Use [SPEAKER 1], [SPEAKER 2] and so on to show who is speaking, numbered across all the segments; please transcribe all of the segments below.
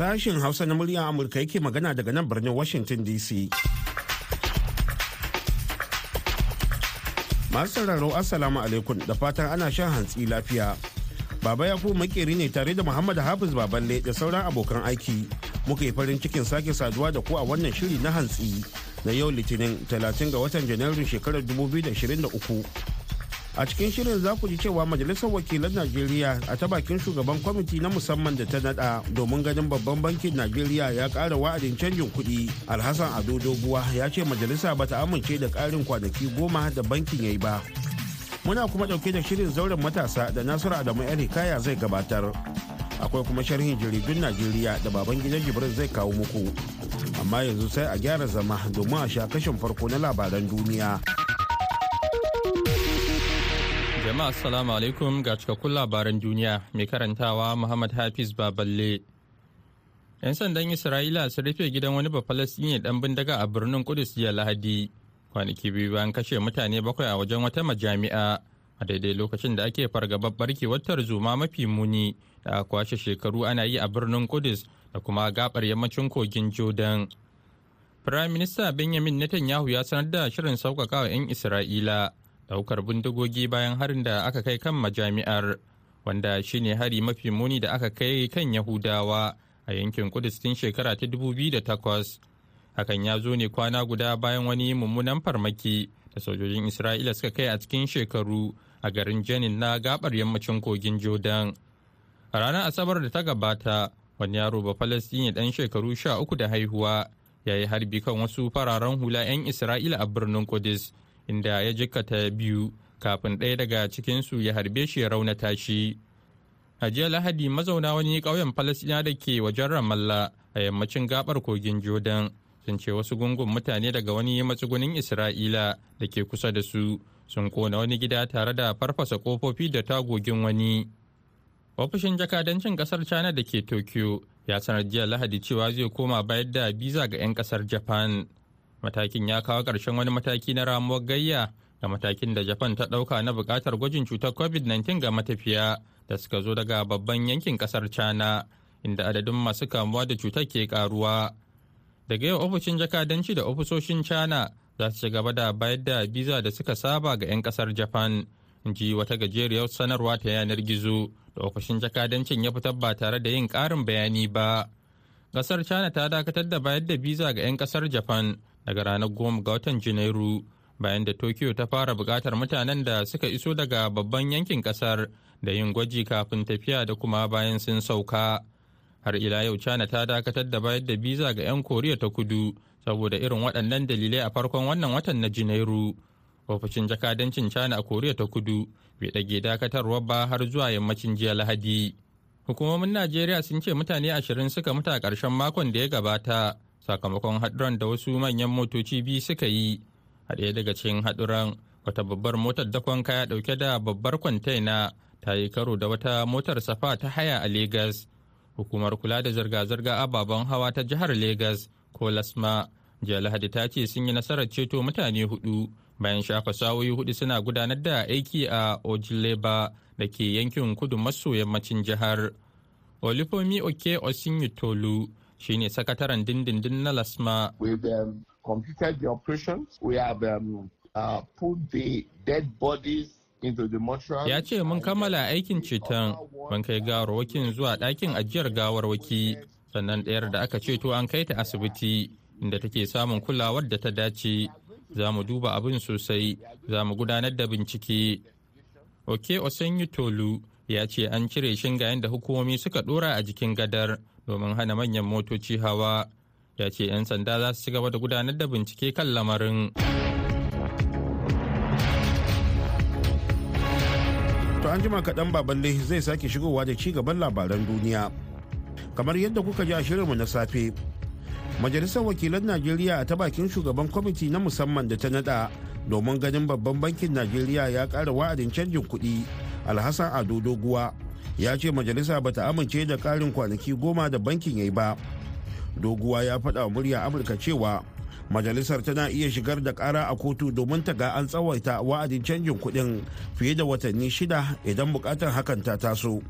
[SPEAKER 1] Sashen Hausa na muryar Amurka yake magana daga nan birnin Washington DC. Masu sauraro Assalamu alaikum da fatan ana shan hantsi lafiya. Baba ya makeri ne tare da Muhammad Hafiz Baballe da sauran abokan aiki. Muka yi farin cikin sake saduwa da ku a wannan shiri na hantsi na yau Litinin 30 ga watan Janairun shekarar 2023. A cikin shirin za ku ji cewa majalisar wakilan najeriya a ta bakin shugaban kwamiti na musamman da ta nada domin ganin babban bankin najeriya ya kara wa'adin canjin kuɗi alhassan ado doguwa ya ce majalisa bata amince da ƙarin kwanaki goma da bankin ya yi ba. Muna kuma ɗauke da shirin zauren matasa da nasiru adamu yan hikaya zai gabatar. Akwai kuma sharhin jaridun najeriya da baban gidan jibrin zai kawo muku. Amma yanzu sai a gyara zama domin a sha kashin farko na labaran duniya.
[SPEAKER 2] Jama'a assalamu alaikum ga cikakkun labaran duniya mai karantawa Muhammad Hafiz Baballe. 'Yan sandan Isra'ila sun rufe gidan wani Bafalastini dan bindiga a birnin Kudus jiya Lahadi. Kwanaki biyu bayan kashe mutane bakwai a wajen wata majami'a a daidai lokacin da ake fargabar barkewar tarzoma mafi muni da kwashe shekaru ana yi a birnin Kudus da kuma gabar yammacin kogin Jordan. Firayim Minista Benjamin Netanyahu ya sanar da shirin sauƙaƙa wa 'yan Isra'ila ɗaukar bindigogi bayan harin da aka kai kan majami'ar wanda shine hari mafi muni da aka kai kan yahudawa a yankin kudus tun shekara ta 2008 hakan ya zo ne kwana guda bayan wani mummunan farmaki da sojojin isra'ila suka kai a cikin shekaru a garin janin na gabar yammacin kogin jordan. A ranar asabar da ta gabata wani yaro ba falastini dan shekaru sha uku da haihuwa ya yi harbi kan wasu fararen hula 'yan isra'ila a birnin kudus inda ya jikkata biyu kafin ɗaya daga cikinsu ya harbe shi ya raunata shi. A jiya Lahadi mazauna wani ƙauyen Falasɗina da ke wajen Ramallah a yammacin gabar kogin Jordan sun ce wasu gungun mutane daga wani matsugunin Isra'ila da ke kusa da su sun kona wani gida tare da farfasa kofofi da tagogin wani. Ofishin jakadancin ƙasar China da ke Tokyo ya sanar jiya Lahadi cewa zai koma bayar da biza ga 'yan ƙasar Japan. Matakin ya kawo ƙarshen wani mataki na ramuwar gayya da matakin da japan ta ɗauka na buƙatar gwajin cutar covid-19 ga matafiya da suka zo daga babban yankin ƙasar china inda adadin masu kamuwa da cutar ke karuwa daga yau ofishin jakadanci da ofisoshin china za su ci gaba da bayar da biza da suka saba ga 'yan ƙasar japan ji wata gajeriyar sanarwa ta yanar gizo da ofishin jakadancin ya fitar ba tare da yin ƙarin bayani ba. Ƙasar china ta dakatar da bayar da biza ga 'yan ƙasar japan daga ranar goma ga watan janairu bayan da tokyo ta fara buƙatar mutanen da suka iso daga babban yankin ƙasar da yin gwaji kafin tafiya da kuma bayan sun sauka. Har ila yau china ta dakatar da bayar da biza ga 'yan koriya ta kudu saboda irin waɗannan dalilai a farkon wannan watan na janairu. Ofishin jakadancin china a koriya ta kudu bai ɗage dakatarwa ba har zuwa yammacin jiya lahadi. Hukumomin najeriya sun ce mutane ashirin suka mutu a ƙarshen makon da ya gabata. Sakamakon haɗuran da wasu manyan motoci biyu suka yi a ɗaya daga cikin haɗuran wata babbar motar dakon kaya ɗauke da babbar kwantaina ta yi karo da wata motar safa ta haya a Legas. Hukumar kula da zirga-zirga ababen hawa ta jihar Legas ko Lasma jiya Lahadi ta ce sun yi nasarar ceto mutane huɗu bayan shafa sawoyi huɗu suna gudanar da aiki a Ojileba da ke yankin kudu maso yammacin jihar. Olifomi Oke Osinyitolu shine sakataren dindindin na lasma.
[SPEAKER 3] We've um, completed the operation. We have um, uh, put the dead bodies into the mortuary.
[SPEAKER 2] ya ce mun kammala aikin ceton. mun kai gawarwakin zuwa ɗakin ajiyar gawarwaki. Sannan ɗayar da aka ceto an kai ta asibiti inda take samun kulawar da ta dace. Za mu duba abin sosai. Za mu gudanar da bincike. Oke osenyi tolu ya ce an cire shingayen da hukumomi suka ɗora a jikin gadar. Domin hana manyan motoci hawa. Ya ce 'yan sanda za su ci gaba da gudanar da bincike kan lamarin.
[SPEAKER 1] To an jima kaɗan baballe zai sake shigowa da ci gaban labaran duniya. Kamar yadda kuka ji a shirinmu na safe, Majalisar Wakilan Najeriya a ta bakin shugaban kwamiti na musamman da ta nada domin ganin babban bankin Najeriya ya ƙara wa'adin canjin kuɗi Alhassan Ado Doguwa. Ya ce majalisa bata amince da ƙarin kwanaki goma da bankin ya yi ba. Doguwa ya faɗa murya Amurka cewa majalisar tana iya shigar da kara a kotu domin ta ga an tsawaita wa'adin canjin kuɗin fiye da watanni shida idan buƙatar hakan ta taso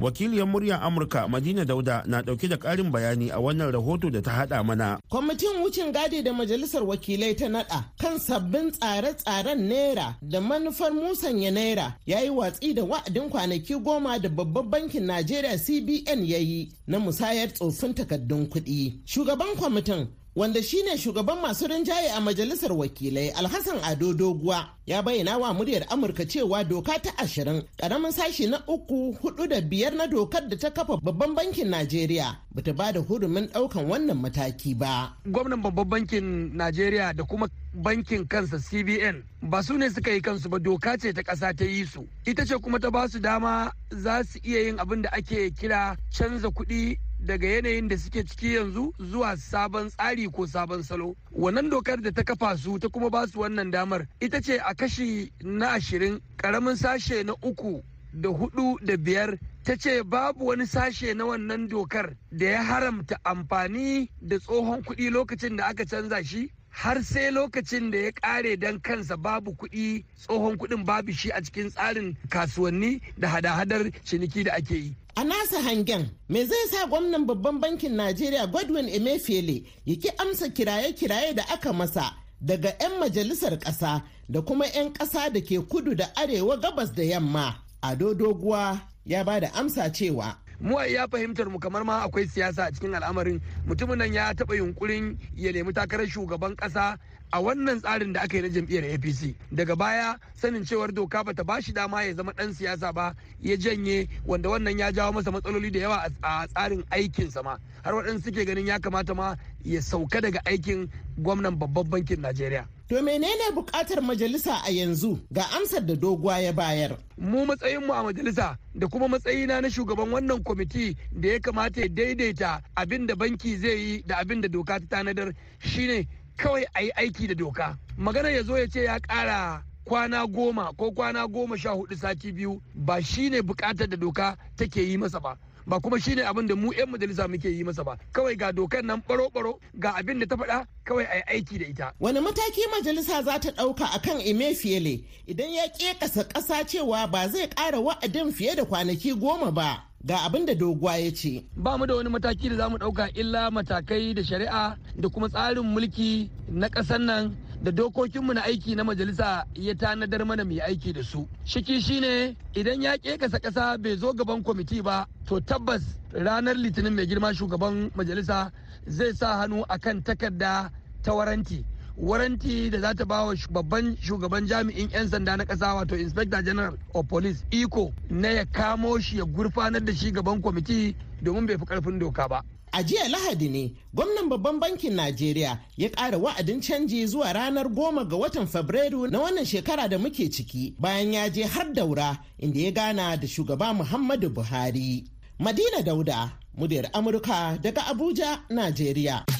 [SPEAKER 1] wakiliyar muryar amurka madina dauda na ɗauke da karin bayani a wannan rahoto da ta hada mana.
[SPEAKER 4] Kwamitin wucin gadi da majalisar wakilai ta nada kan sabbin tsare-tsaren naira da manufar musanya naira ya yi watsi da wa'adin kwanaki goma da babban bankin najeriya cbn ya yi na musayar tsofin takardun kuɗi. Shugaban kwamitin wanda shine shugaban masu rinjaye a majalisar wakilai alhassan ado doguwa ya bayyana wa muryar amurka cewa doka ta ashirin ƙaramin sashi na uku huɗu da biyar na dokar da ta kafa babban bankin najeriya bata ba da hurumin ɗaukan wannan mataki ba.
[SPEAKER 5] Gwamnan babban bankin najeriya da kuma bankin kansa cbn ba su ne suka yi kansu ba doka ce ta ƙasa ta yi su. Ita ce kuma ta ba su dama za su iya yin abin da ake kira canza kuɗi daga yanayin da suke ciki yanzu zuwa sabon tsari ko sabon salo wannan dokar da ta kafa su ta kuma ba su wannan damar ita ce a kashi na ashirin ƙaramin sashe na uku da huɗu da biyar ta ce babu wani sashe na wannan dokar da ya haramta amfani da tsohon kuɗi lokacin da aka canza shi har sai lokacin da ya kare don kansa babu kuɗi tsohon kuɗin babu shi a cikin tsarin kasuwanni da hada-hadar ciniki da ake yi.
[SPEAKER 4] A nasa hangen, me zai sa gwamnan babban bankin Najeriya Godwin Emefiele ya ki amsa kiraye-kiraye da aka masa daga 'yan majalisar ƙasa da kuma 'yan ƙasa da ke kudu da arewa gabas da yamma. Ado Doguwa ya ba da amsa cewa
[SPEAKER 5] mu a iya fahimtar mu kamar ma akwai siyasa a cikin al'amarin mutumin nan ya taɓa yunkurin ya nemi takarar shugaban ƙasa a wannan tsarin da aka yi na jam'iyyar apc daga baya sanin cewar doka bata ba shi dama ya zama dan siyasa ba ya janye wanda wannan ya jawo masa matsaloli da yawa a tsarin aikinsa ma. Har waɗansu suke ganin ya kamata ma ya sauka daga aikin gwamnan babban bankin najeriya.
[SPEAKER 4] To menene buƙatar majalisa a yanzu? Ga amsar da doguwa ya bayar?
[SPEAKER 5] Mu matsayinmu a majalisa da kuma matsayina na shugaban wannan kwamiti da ya kamata ya daidaita abin da banki zai yi da abin da doka ta tanadar shine kawai a yi aiki da doka. Magana ya zo ya ce ya ƙara kwana goma ko kwana goma sha huɗu sati biyu ba shine buƙatar da doka take yi masa ba. ba kuma shine abin da mu 'yan majalisa muke yi masa ba kawai ga dokar nan baro-baro ga abin da ta faɗa kawai a yi aiki da ita
[SPEAKER 4] wani mataki majalisa za ta ɗauka akan emefiele idan ya ƙeƙasa ƙasa cewa ba zai ƙara wa'adin fiye da kwanaki goma ba ga abin da doguwa ya ce.
[SPEAKER 5] Ba mu da wani mataki da za mu ɗauka illa matakai da shari'a da kuma tsarin mulki na ƙasar nan da dokokinmu na aiki na majalisa ya tanadar mana mai aiki da su. Shiki shine idan ya kasa ƙasa bai zo gaban kwamiti ba to tabbas ranar litinin mai girma shugaban majalisa zai sa hannu akan takarda ta waranti. Waranti da za ta ba wa babban shugaban jami'in 'yan sanda na ƙasa wato inspector general of police iko na ya kamo shi ya gurfanar da shi gaban kwamiti domin bai fi ƙarfin doka ba
[SPEAKER 4] A jiya Lahadi ne gwamnan babban bankin Najeriya ya ƙara wa'adin canji zuwa ranar goma ga watan Fabrairu na wannan shekara da muke ciki bayan ya je har daura inda ya gana da shugaba Muhammadu Buhari. Madina Dauda, muryar Amurka daga Abuja, Najeriya.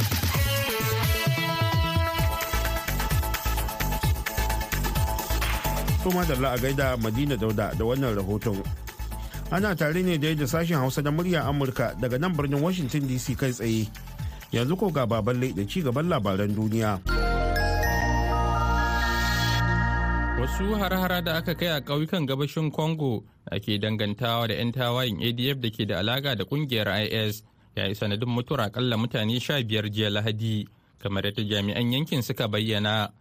[SPEAKER 1] Tuma da a gaida Madina Dauda da wannan rahoton. Ana tare ne da sashen Hausa da murya Amurka daga nan birnin Washington DC kai tsaye. Yanzu ko ga baballe da ci gaban labaran duniya.
[SPEAKER 2] Wasu har-hara da aka kai a ƙauyukan gabashin Congo ake dangantawa da 'yan tawayin ADF da ke da alaga da ƙungiyar IS ya yi sanadin mutuwar akalla mutane sha biyar jiya Lahadi, kamar yadda jami'an yankin suka bayyana.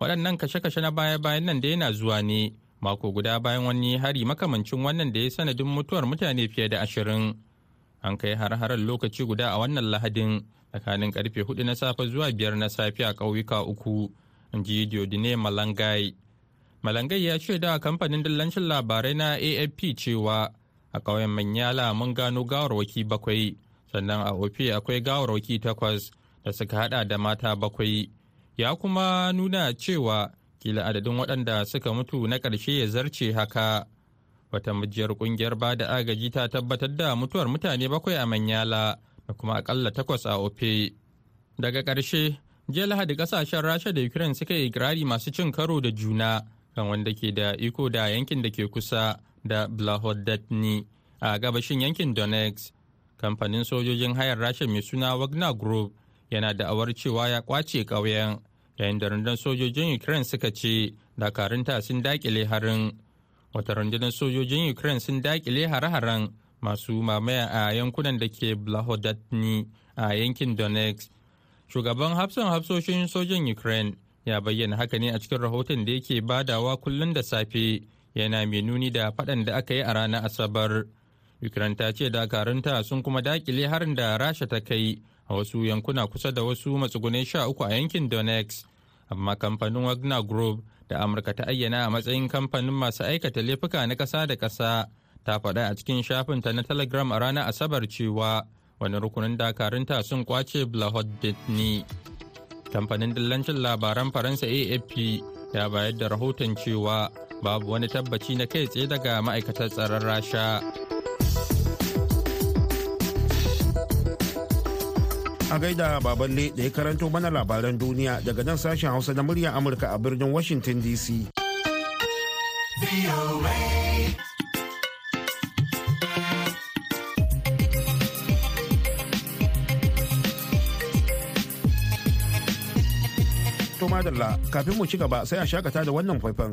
[SPEAKER 2] Waɗannan kashe-kashe na baya-bayan nan da yana zuwa ne mako guda bayan wani hari makamancin wannan da ya sanadin mutuwar mutane fiye da ashirin. An kai har-harar lokaci guda a wannan lahadin tsakanin ƙarfe huɗu na safe zuwa biyar na safe a ƙauyuka uku in ji diodine malangai. Malangai ya ce da kamfanin dillancin labarai na afp cewa a ƙauyen manyala mun gano gawarwaki bakwai sannan a ofe akwai gawarwaki takwas da suka hada da mata bakwai. Ya kuma nuna cewa kila adadin waɗanda suka mutu na ƙarshe ya zarce haka. Wata majiyar ƙungiyar ba da agaji ta tabbatar da mutuwar mutane bakwai a manyala da kuma akalla takwas a ofe. Daga ƙarshe jiya lahadi ƙasashen rasha da ukraine suka yi ikirari masu cin karo da juna kan wanda ke da iko da yankin da ke kusa da blahodatni a gabashin yankin donetsk. Kamfanin sojojin hayar rasha mai suna wagner group yana da awar cewa ya ƙwace ƙauyen yayin da rundunar sojojin ukraine suka ce dakarunta sun daƙile harin. Wata rundunar sojojin ukraine sun daƙile hare-haren masu mamaya a yankunan da ke blahodatni a yankin donetsk. Shugaban hafsan hafsoshin sojin ukraine ya bayyana haka ne a cikin rahoton da yake badawa kullum da safe yana mai nuni da faɗan da aka yi a ranar asabar. Ukraine ta ce dakarunta sun kuma daƙile harin da rasha ta kai a wasu yankuna kusa da wasu matsugunai sha uku a yankin donetsk. Amma kamfanin wagner group da amurka ta ayyana a matsayin kamfanin masu aikata laifuka na ƙasa da ƙasa ta faɗa a cikin shafinta na telegram a ranar asabar cewa wani rukunin dakarunta sun ƙwace blahodetni kamfanin dillancin labaran faransa afp ya bayar da rahoton cewa babu wani tabbaci na kai tsaye daga ma'aikatar tsaron rasha.
[SPEAKER 1] A gaida baballe da ya karanto mana labaran duniya daga nan sashen hausa na muryar amurka a birnin washington dc to madalla kafin mu ci gaba sai a shakata da wannan faifan.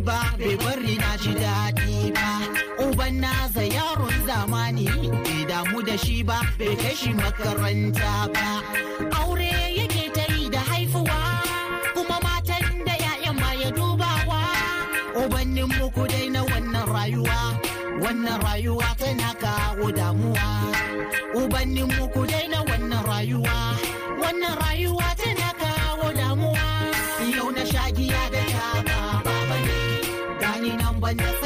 [SPEAKER 6] Ba bai bari na ji daɗi ba. Uban naza yaron zamani bai damu da shi ba bai kai shi makaranta ba. Aure yake ta yi da haifuwa kuma matan da 'ya'yan ma ya dubawa. Ubannin muku dai na wannan rayuwa wannan rayuwa tana kawo damuwa. Ubannin muku dai na wannan rayuwa wannan rayuwa tana kawo damuwa. Yau na shagiya da nan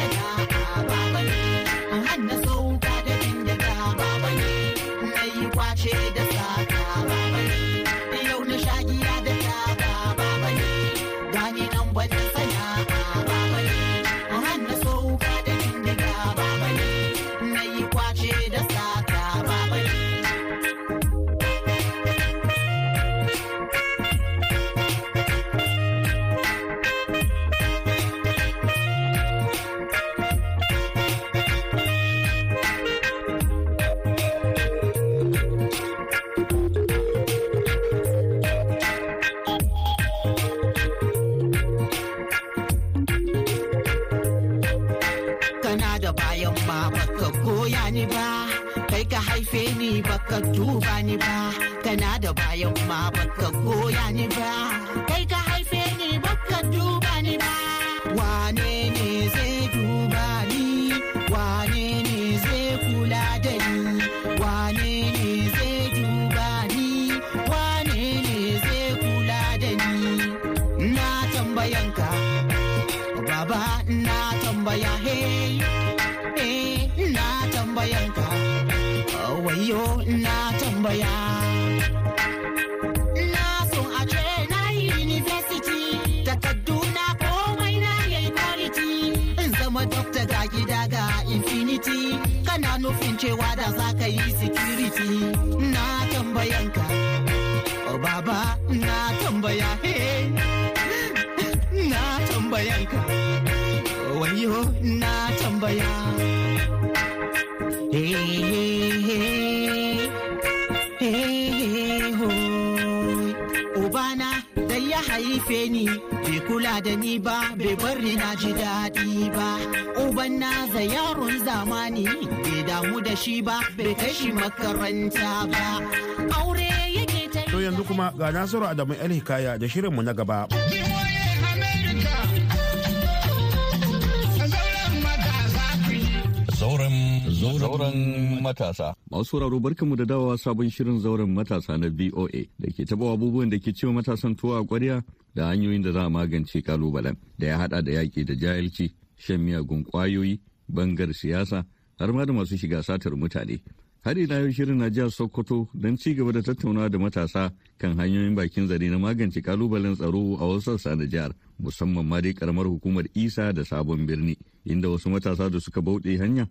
[SPEAKER 6] cewa da za ka yi security na tambayan ka oh, baba na tambaya hey. na tambayan ka wayo na tambaya kula da ni ba bai bari na ji daɗi ba. Uban naza yaron zamani bai damu da shi ba bai kai shi makaranta ba. Aure yake ta
[SPEAKER 1] to yanzu kuma ga nasiru adamu el hikaya da shirinmu na gaba.
[SPEAKER 7] Zauren matasa. Masu sauraro barkanmu da dawowa sabon shirin zauren matasa na VOA da ke taɓa abubuwan da ke cewa matasan tuwa a ƙwarya da hanyoyin da za a magance kalubalen da ya haɗa da yaƙi da jahilci, shan miyagun ƙwayoyi, bangar siyasa, har ma da masu shiga satar mutane. Har ina yau shirin na jihar Sokoto don ci gaba da tattaunawa da matasa kan hanyoyin bakin zare na magance kalubalen tsaro a wasu sassa na jihar, musamman ma dai karamar hukumar Isa da Sabon Birni, inda wasu matasa da suka bauɗe hanya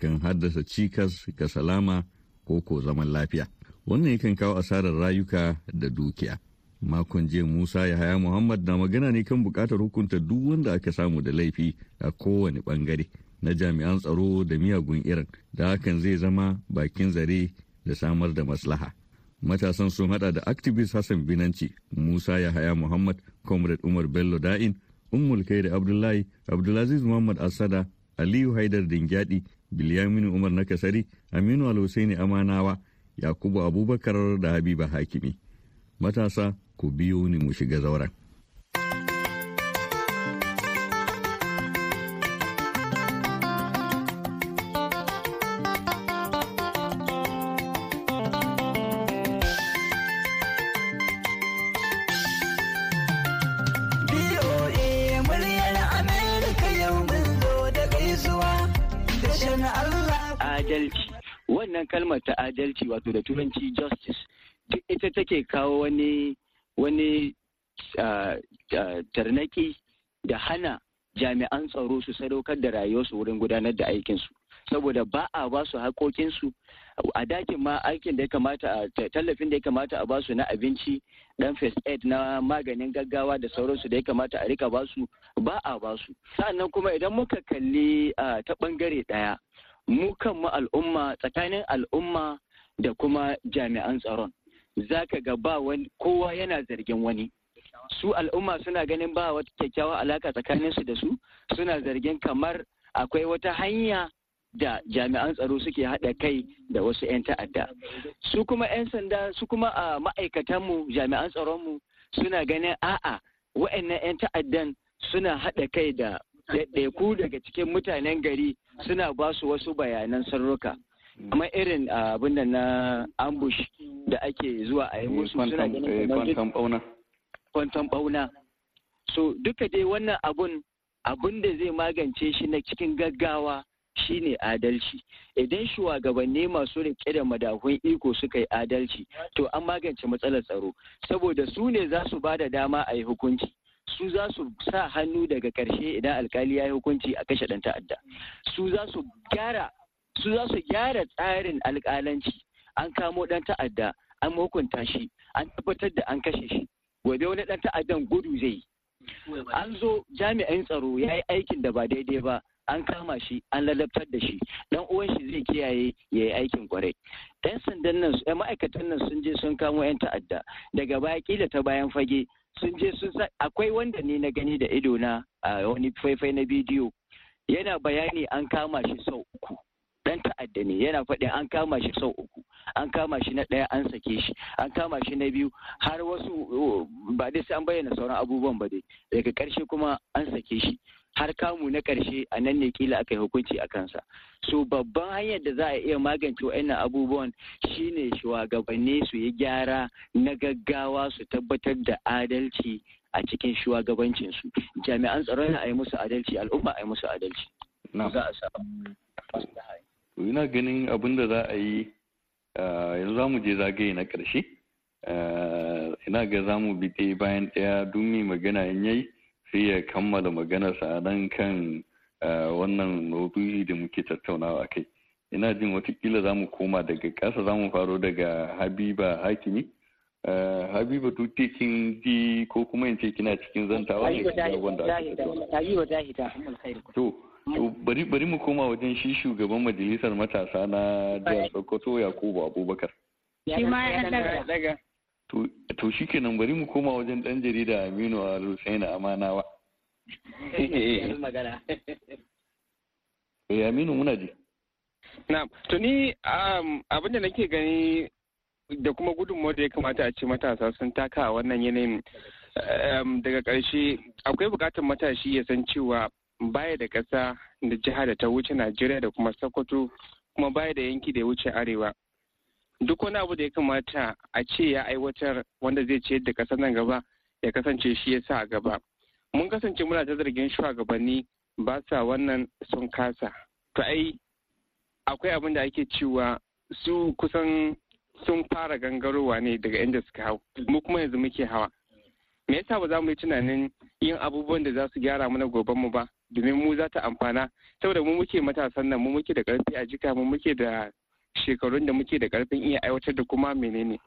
[SPEAKER 7] kan haddasa cikas ga salama ko ko zaman lafiya. Wannan yakan kawo asarar rayuka da dukiya. Makon jiya Musa Yahaya Muhammad na magana ne kan buƙatar hukunta duk wanda aka samu da laifi a kowane ɓangare. na jami'an tsaro da miyagun irin da hakan zai zama bakin zare da samar da maslaha. Matasan sun hada da activist Hassan Binanci, Musa Yahaya Muhammad, Comrade Umar Bello Da'in, Ummul Kairi Abdullahi, Abdulaziz Muhammad Asada, Aliyu Haidar Dingyadi, Bilyaminu Umar Nakasari, Aminu Alhussaini Amanawa, Yakubu Abubakar da Habiba Hakimi. Matasa ku biyo ni mu shiga zauren.
[SPEAKER 8] Adalci wato da turanci justice. Duk ita take kawo wani wani tarnaki da hana jami'an tsaro su sadaukar da rayuwarsu wurin gudanar da aikinsu. Saboda ba a ba su haƙoƙinsu. A ɗakin ma aikin da ya kamata tallafin da ya kamata a ba su na abinci dan first aid na maganin gaggawa da sauransu da ya kamata a riƙa ba su ba a ba su sannan kuma idan muka kalli ta ɓangare ɗaya mu kanmu al'umma tsakanin al'umma da kuma jami'an tsaron. Za ka ga ba wani kowa yana zargin wani. Su al'umma suna ganin ba wata kyakkyawa alaka tsakaninsu da su. Suna zargin kamar akwai wata hanya da jami'an tsaro suke haɗa kai da wasu 'yan ta'adda. Su kuma 'yan sanda su kuma a ma'aikatanmu jami'an tsaronmu suna ganin a'a wa'annan 'yan ta'addan suna haɗa kai da ɗaiɗaiku daga cikin mutanen gari suna ba su wasu bayanan sarruka kuma irin abin da na ambush da ake zuwa a yi musu suna ganin kwanton bauna so duka dai wannan abun abun da zai magance shi na cikin gaggawa shine adalci. Idan shugabanni masu riƙe da madahun iko suka yi adalci to an magance matsalar tsaro. Saboda su ne za su ba da dama a yi hukunci. Su za su sa hannu daga ƙarshe idan alkali ya yi hukunci a kashe ɗan ta'adda. Su za su gyara su za su gyara tsarin alƙalanci. An kamo ɗan ta'adda an hukunta shi an tabbatar da an kashe shi. Gobe wani ɗan ta'addan gudu zai yi. An zo jami'an tsaro ya yi aikin da ba daidai ba an kama shi an lalabtar da shi. Dan uwan shi zai kiyaye ya yi aikin ƙwarai. Yan sandan nan ma'aikatan nan sun je sun kamo yan ta'adda. Daga baya kila ta bayan fage sun je sun sa akwai wanda ne na gani da ido na a wani faifai na bidiyo. Yana bayani an kama shi sau uku. Dan ta'adda ne yana faɗi an kama shi sau uku an kama shi na ɗaya an sake shi an kama shi na biyu har wasu ba dai sai an bayyana sauran abubuwan ba dai daga ƙarshe kuma an sake shi. Har kamu na ƙarshe a nan ne kila aka yi hukunci a kansa. So babban hanyar da za a iya magance wa'annan abubuwan shine shugabanni su yi gyara na gaggawa su tabbatar da adalci a cikin shugabancinsu. Jami'an tsaron a yi musu adalci al'umma a yi musu adalci. Za a samu
[SPEAKER 7] ina ganin abin da za a yi yanzu za mu je zagaye na ƙarshe ina ga za mu bi bayan ɗaya duk mai magana in yayi sai ya kammala maganarsa nan kan wannan maudu'i da muke tattaunawa kai ina jin wataƙila za mu koma daga ƙasa za mu faro daga habiba hakimi habiba duk kin ji ko kuma in ce kina cikin zantawa ne ga wanda ake tattauna to bari bari mu koma wajen shi shugaban majalisar matasa na jihar sokoto yakubu abubakar.
[SPEAKER 9] Shi ma ya daga.
[SPEAKER 7] To shi kenan bari mu koma wajen dan jarida aminu a rusaina amanawa eh aminu muna ji.
[SPEAKER 9] Na to ni abin da nake gani da kuma gudunmawar da ya kamata a ce matasa sun taka a wannan yanayin daga ƙarshe akwai buƙatar matashi ya san cewa baya da ƙasa da jiha da ta wuce najeriya da kuma sokoto kuma baya da yanki da ya wuce arewa. Duk wani abu da ya kamata a ce ya aiwatar wanda zai ciyar da ƙasar nan gaba ya kasance shi ya sa a gaba. Mun kasance muna ta zargin shugabanni ba sa wannan sun kasa. To ai akwai abin da ake cewa su kusan sun fara gangarowa ne daga inda suka hau. Mu kuma yanzu muke hawa. Me yasa ba za mu yi tunanin yin abubuwan da za su gyara mana goben mu ba? Domin mu za ta amfana. Saboda mu muke matasan nan mu muke da ƙarfi a jika mu muke da shekarun da muke da ƙarfin iya aiwatar da kuma menene.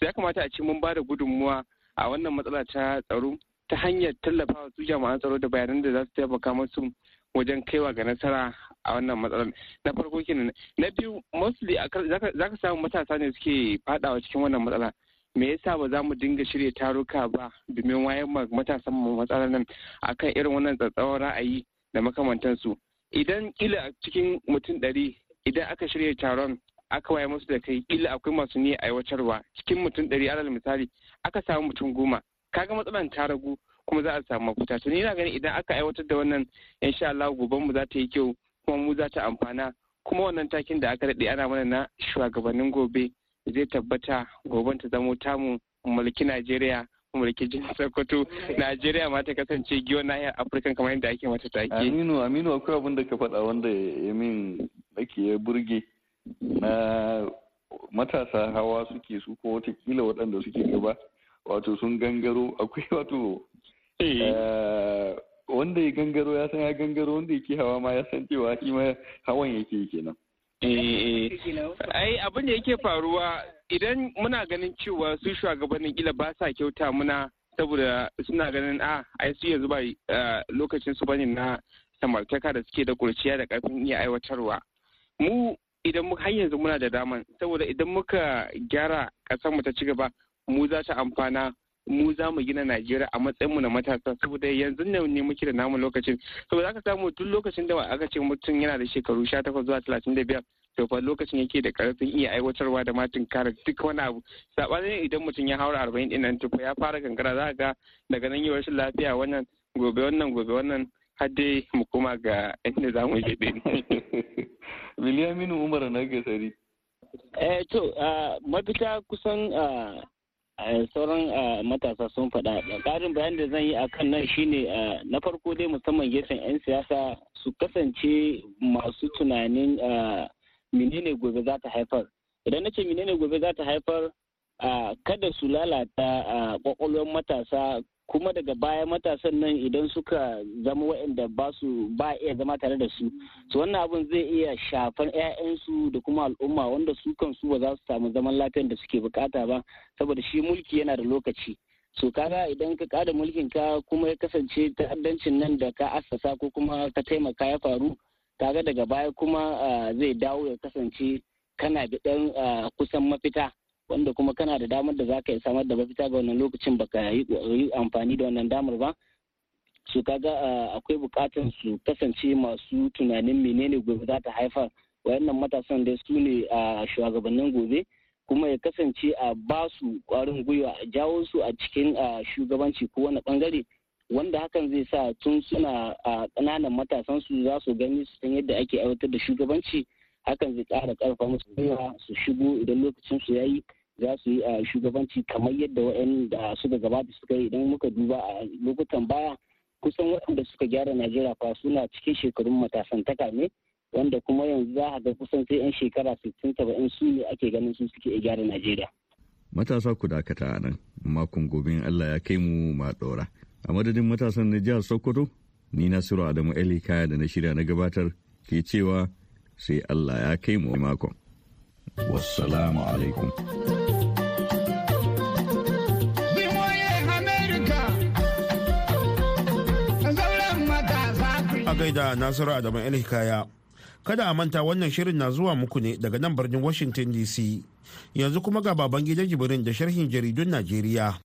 [SPEAKER 9] Ya kamata a ce mun ba da gudunmuwa a wannan matsala ta tsaro ta hanyar tallafawa su jama'an tsaro da bayanan da za su taimaka musu wajen kaiwa ga nasara a wannan matsalar. Na farko kenan. Na biyu mostly za ka samu matasa ne suke fadawa cikin wannan matsala. Me yasa ba za mu dinga shirya taruka ba domin wayan matasan mu matsalar nan akan irin wannan tsatsauran ra'ayi da makamantansu? Idan kila a cikin mutum ɗari idan aka shirya taron aka waye musu da kai kila akwai masu niyyar aiwatarwa. Cikin mutum ɗari alal misali aka samu mutum goma kaga matsalan ta ragu kuma za a samu mafita to ni na gani idan aka aiwatar da wannan insha Allah goben mu za ta yi kyau kuma mu za ta amfana. Kuma wannan takin da aka daɗe ana mana na shugabannin gobe zai tabbata goben ta zamo tamu mulki Najeriya mulki jihar Sokoto. Najeriya ma ta kasance giwon nahiyar Afirka kamar yadda ake mata take.
[SPEAKER 10] Aminu Aminu akwai abin da ka faɗa wanda ya min nake ya burge na matasa hawa suke su ko wataƙila waɗanda suke gaba wato sun gangaro. Akwai wato wanda ya gangaro ya san ya gangaro wanda yake hawa ma ya san cewa shi ma hawan yake kenan.
[SPEAKER 9] Ai abin da yake faruwa idan muna ganin cewa su shugabannin kila ba sa kyauta muna saboda suna ganin a ai su yanzu ba lokacin su ba ne na samartaka da suke da kurciya da ƙarfin iya aiwatarwa. Mu idan har yanzu muna da daman saboda idan muka gyara ƙasar mu ta ci gaba mu za ta amfana mu za mu gina Najeriya a matsayin mu na matasa saboda yanzu ne muke da namu lokacin. Saboda aka samu duk lokacin da aka ce mutum yana da shekaru 18 zuwa 35 to fa lokacin yake da ƙarfin iya aiwatarwa da matin kare duk wani abu. Sabanin idan mutum ya haura 40 ɗin nan tufa ya fara kankara za ga daga nan yi rashin lafiya wannan gobe wannan gobe wannan har dai mu koma ga inda za mu je din
[SPEAKER 10] Biliyaminu Umar na gasari.
[SPEAKER 11] Eh to mafita kusan sauran matasa sun faɗa. Ƙarin bayan da zan yi a kan nan shine na farko dai musamman gefen 'yan siyasa su kasance masu tunanin menene gobe za ta haifar. Idan na ce menene gobe za ta haifar kada su lalata kwakwalwar matasa kuma daga baya matasan nan idan suka zama waɗanda ba su ba iya zama tare da su. Su wannan abin zai iya shafar 'ya'yansu da kuma al'umma wanda su kansu ba za su samu zaman lafiyar da suke buƙata ba saboda shi mulki yana da lokaci. So kaga idan ka kada mulkin ka kuma ya kasance ta'addancin nan da ka assasa ko kuma ka taimaka ya faru kaga daga baya kuma zai dawo ya kasance kana da ɗan kusan mafita. Wanda kuma kana da damar da za ka samar da mafita ga wannan lokacin baka yi amfani da wannan damar ba. Su kaga akwai buƙatar su kasance masu tunanin menene gobe za ta haifar. Wayannan matasan dai su ne a shugabannin gobe. Kuma ya kasance a ba su kwarin gwiwa a jawo su a cikin shugabanci ko wani ɓangare wanda hakan zai sa tun suna a ƙananan matasan su za su gani su san yadda ake aiwatar da shugabanci. Hakan zai ƙara ƙarfa musu gwiwa su shigo idan lokacin su yayi za su yi a shugabanci kamar yadda waɗanda suka gabata suka yi. Idan muka duba a lokutan baya kusan waɗanda suka gyara najeriya fa suna cikin shekarun matasantaka ne wanda kuma yanzu za a ga kusan sai 'yan shekara sittin saba'in su ne ake ganin su suke gyara najeriya.
[SPEAKER 10] Matasa ku dakata a nan makon gobe allah ya kai mu ma ɗora a madadin matasan na jihar sokoto ni nasiru adamu eli kaya da na shirya na gabatar ke cewa sai allah ya kai mu makon. Wassalamu alaikum.
[SPEAKER 1] A gaida nasiru adamu hikaya. Kada a manta wannan shirin na zuwa muku ne daga nan birnin washington dc yanzu kuma ga baban gidan jibirin da sharhin jaridun najeriya.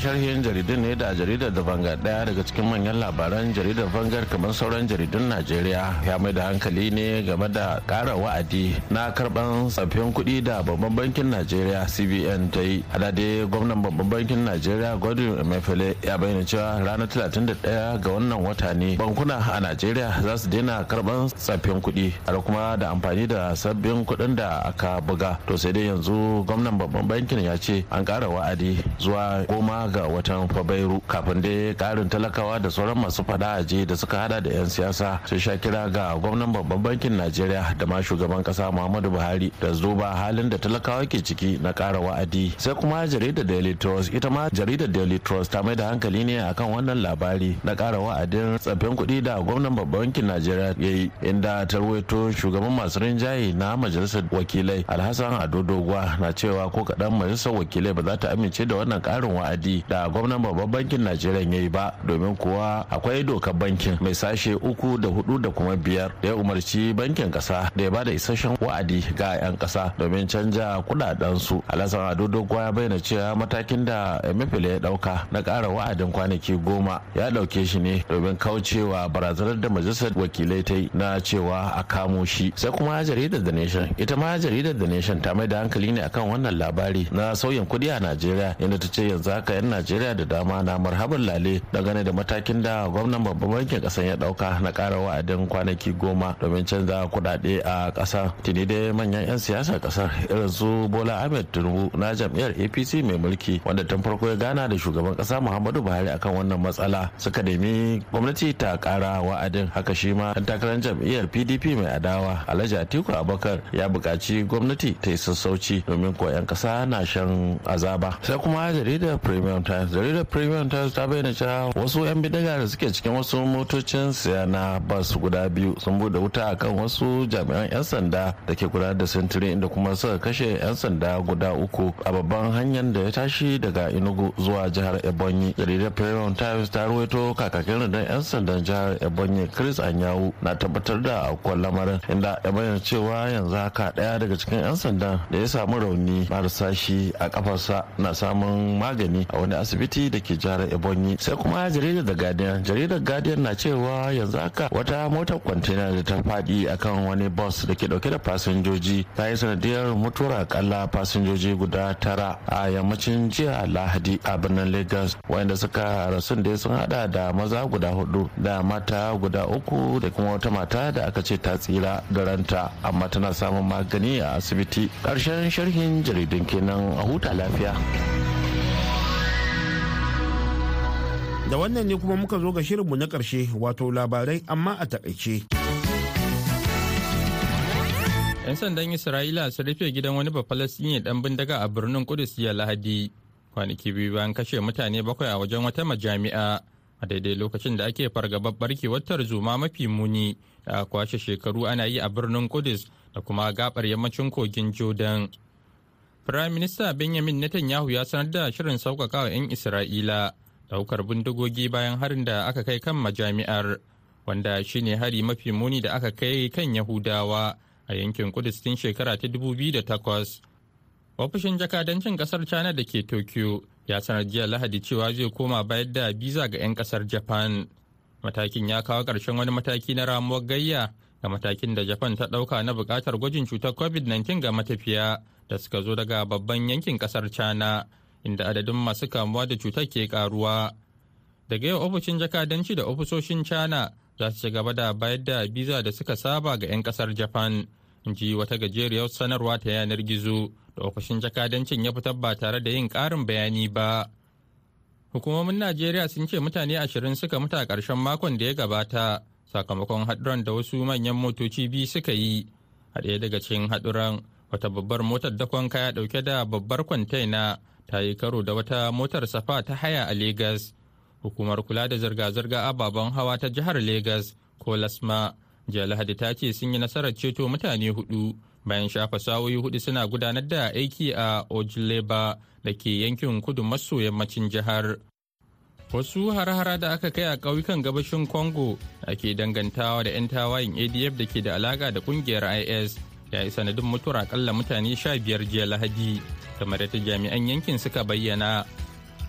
[SPEAKER 12] Sharhin jaridun ne da jaridar da bangar ɗaya daga cikin manyan labaran jaridar bangar kamar sauran jaridun najeriya ya mai da hankali ne game da kara wa'adi na karɓan tsaffin kuɗi da babban bankin najeriya cbn ta yi. Adade gwamnan babban bankin najeriya godwin emefiele ya bayyana cewa ranar 31 ga wannan wata ne bankuna a najeriya za su daina karɓan tsaffin kuɗi har kuma da amfani da sabbin kuɗin da aka buga. To sai dai yanzu gwamnan babban bankin ya ce an kara wa'adi zuwa goma ga watan fabairu. Kafin dai karin talakawa da sauran masu fada aje da suka hada da 'yan siyasa sun sha kira ga gwamnan babban bankin najeriya da ma shugaban kasa muhammadu buhari da duba halin da talakawa ke ciki na kara wa'adi. Sai kuma jaridar daily trust ita ma jaridar daily trust ta mai da hankali ne akan wannan labari na kara wa'adin tsaffin kuɗi da gwamnan babban bankin najeriya ya yi inda ta ruwaito shugaban masu rinjaye na majalisar wakilai alhassan ado doguwa na cewa ko kaɗan majalisar wakilai ba za ta amince da wannan karin wa'adi wa'adi da gwamnan babban bankin najeriya ya yi ba domin kuwa akwai dokar bankin mai sashe uku da huɗu da kuma biyar da ya umarci bankin kasa da ya ba da isasshen wa'adi ga 'yan kasa domin canja kuɗaɗen su alasan ado dogo ya bayyana cewa matakin da emefiele ya ɗauka na kara wa'adin kwanaki goma ya ɗauke shi ne domin kaucewa barazanar da majalisar wakilai ta na cewa a kamo shi. Sai kuma jaridar the nation ita ma jaridar the nation ta mai da hankali ne akan wannan labari na sauyin kuɗi a najeriya inda ta ce yanzu haka 'yan najeriya da dama na marhaban lale dangane da matakin da gwamnan babban bankin kasan ya ɗauka na kara wa'adin kwanaki goma domin canza kudade a kasa tuni dai manyan 'yan siyasar ƙasar irin su bola ahmed tinubu na jam'iyyar apc mai mulki wanda tun farko ya gana da shugaban kasa muhammadu buhari akan wannan matsala suka nemi gwamnati ta kara wa'adin. Haka shi ma dan takarar jam'iyyar pdp mai adawa alhaji atiku abubakar ya buƙaci gwamnati ta yi sassauci domin ko 'yan kasa na shan azaba. Sai kuma jaridar premium times jaridar premium times ta bayyana cewa wasu 'yan bidiga da suke cikin wasu motocin siya na bas guda biyu sun buɗe wuta akan wasu jami'an 'yan sanda da ke gudanar da sintiri inda kuma suka kashe 'yan sanda guda uku a babban hanyar da ya tashi daga inugu zuwa jihar ebonyi. Jaridar premium times ta ruwaito kakakin rundunar 'yan sandan jihar ebonyi chris anyawu na tabbatar da akwai lamarin inda ya bayyana cewa yanzu haka ɗaya daga cikin 'yan sandan da ya samu rauni marasa shi a kafarsa na samun magani a wani asibiti da ke jihar ebonyi. Sai kuma jaridar da guardian. Jaridar guardian na cewa yanzu haka wata motar kwantena da ta faɗi akan wani bus da ke ɗauke da fasinjoji ta yi sanadiyar mutuwar akalla fasinjoji guda tara a yammacin jiya lahadi a birnin lagos. Wanda suka rasu da sun hada da maza guda huɗu da mata guda uku da kuma wata mata da aka ce ta tsira da ranta amma tana samun magani a asibiti. Karshen sharhin jaridun kenan a huta lafiya.
[SPEAKER 1] Da wannan ne kuma muka zo ga shirinmu na ƙarshe wato labarai amma a taƙaice.
[SPEAKER 2] 'yan sandan isra'ila su rufe gidan wani bafalastini dan bindiga a birnin kudus ya lahadi kwanaki biyu bayan kashe mutane bakwai a wajen wata majami'a a daidai lokacin da ake fargabar barkewar tarzoma mafi muni da a kwashe shekaru ana yi a birnin kudus da kuma gabar yammacin kogin jordan firayim minista benjamin netanyahu ya sanar da shirin sauƙaƙa wa 'yan isra'ila ɗaukar bindigogi bayan harin da aka kai kan majami'ar wanda shine hari mafi muni da aka kai kan yahudawa a yankin kudus tun shekara ta 2008 ofishin jakadancin ƙasar china da ke tokyo ya sanar jiya lahadi cewa zai koma bayar da biza ga 'yan ƙasar japan. Matakin ya kawo ƙarshen wani mataki na ramuwar gayya ga matakin da japan ta ɗauka na buƙatar gwajin cutar covid-19 ga matafiya da suka zo daga babban yankin ƙasar china. Inda adadin masu kamuwa da cutar ke karuwa. Daga yau ofishin jakadanci da ofisoshin china za su ci gaba da bayar da biza da suka saba ga 'yan ƙasar japan in ji wata gajeriyar sanarwa ta yanar gizo da ofishin jakadancin ya fitar ba tare da yin ƙarin bayani ba. Hukumomin najeriya sun ce mutane ashirin suka mutu a ƙarshen makon da ya gabata sakamakon haɗuran da wasu manyan motoci biyu suka yi. A ɗaya daga cikin haɗuran wata babbar motar dakon kaya ɗauke da babbar kwantaina ta yi karo da wata motar safa ta haya a Legas. Hukumar kula da zirga-zirga ababen hawa ta jihar Legas ko Lasma jiya Lahadi ta ce sun yi nasarar ceto mutane huɗu bayan shafa sa'o'i huɗu suna gudanar da aiki a Ojileba da ke yankin kudu maso yammacin jihar. Wasu har-hara da aka kai a ƙauyukan gabashin Congo da ke dangantawa da 'yan tawayin ADF da ke da alaƙa da ƙungiyar IS ya yi sanadin mutuwar akalla mutane sha biyar jiya Lahadi. kamar yadda jami'an yankin suka bayyana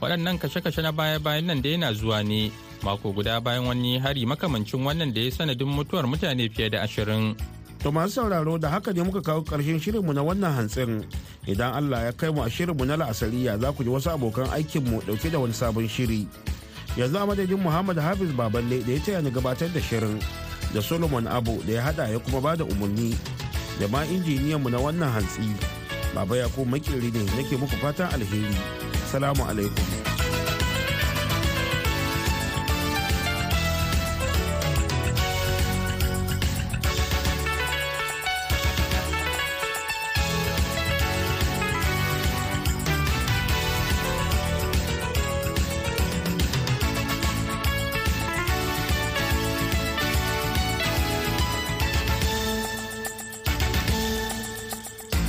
[SPEAKER 2] waɗannan kashe-kashe na baya-bayan nan da yana zuwa ne mako guda bayan wani hari makamancin wannan da ya sanadin mutuwar mutane fiye da ashirin.
[SPEAKER 1] To masu sauraro da haka ne muka kawo ƙarshen shirinmu na wannan hantsin idan Allah ya kai mu a shirinmu na la'asariya za ku ji wasu abokan aikinmu ɗauke da wani sabon shiri. Yanzu a madadin Muhammad Hafiz Baballe da ya taya ni gabatar da shirin da Solomon Abu da ya haɗa ya kuma ba da umarni da ma injiniyanmu na wannan hantsi. Baba Yakubu makeri ne nake muku fatan alheri. Salamu alaikum.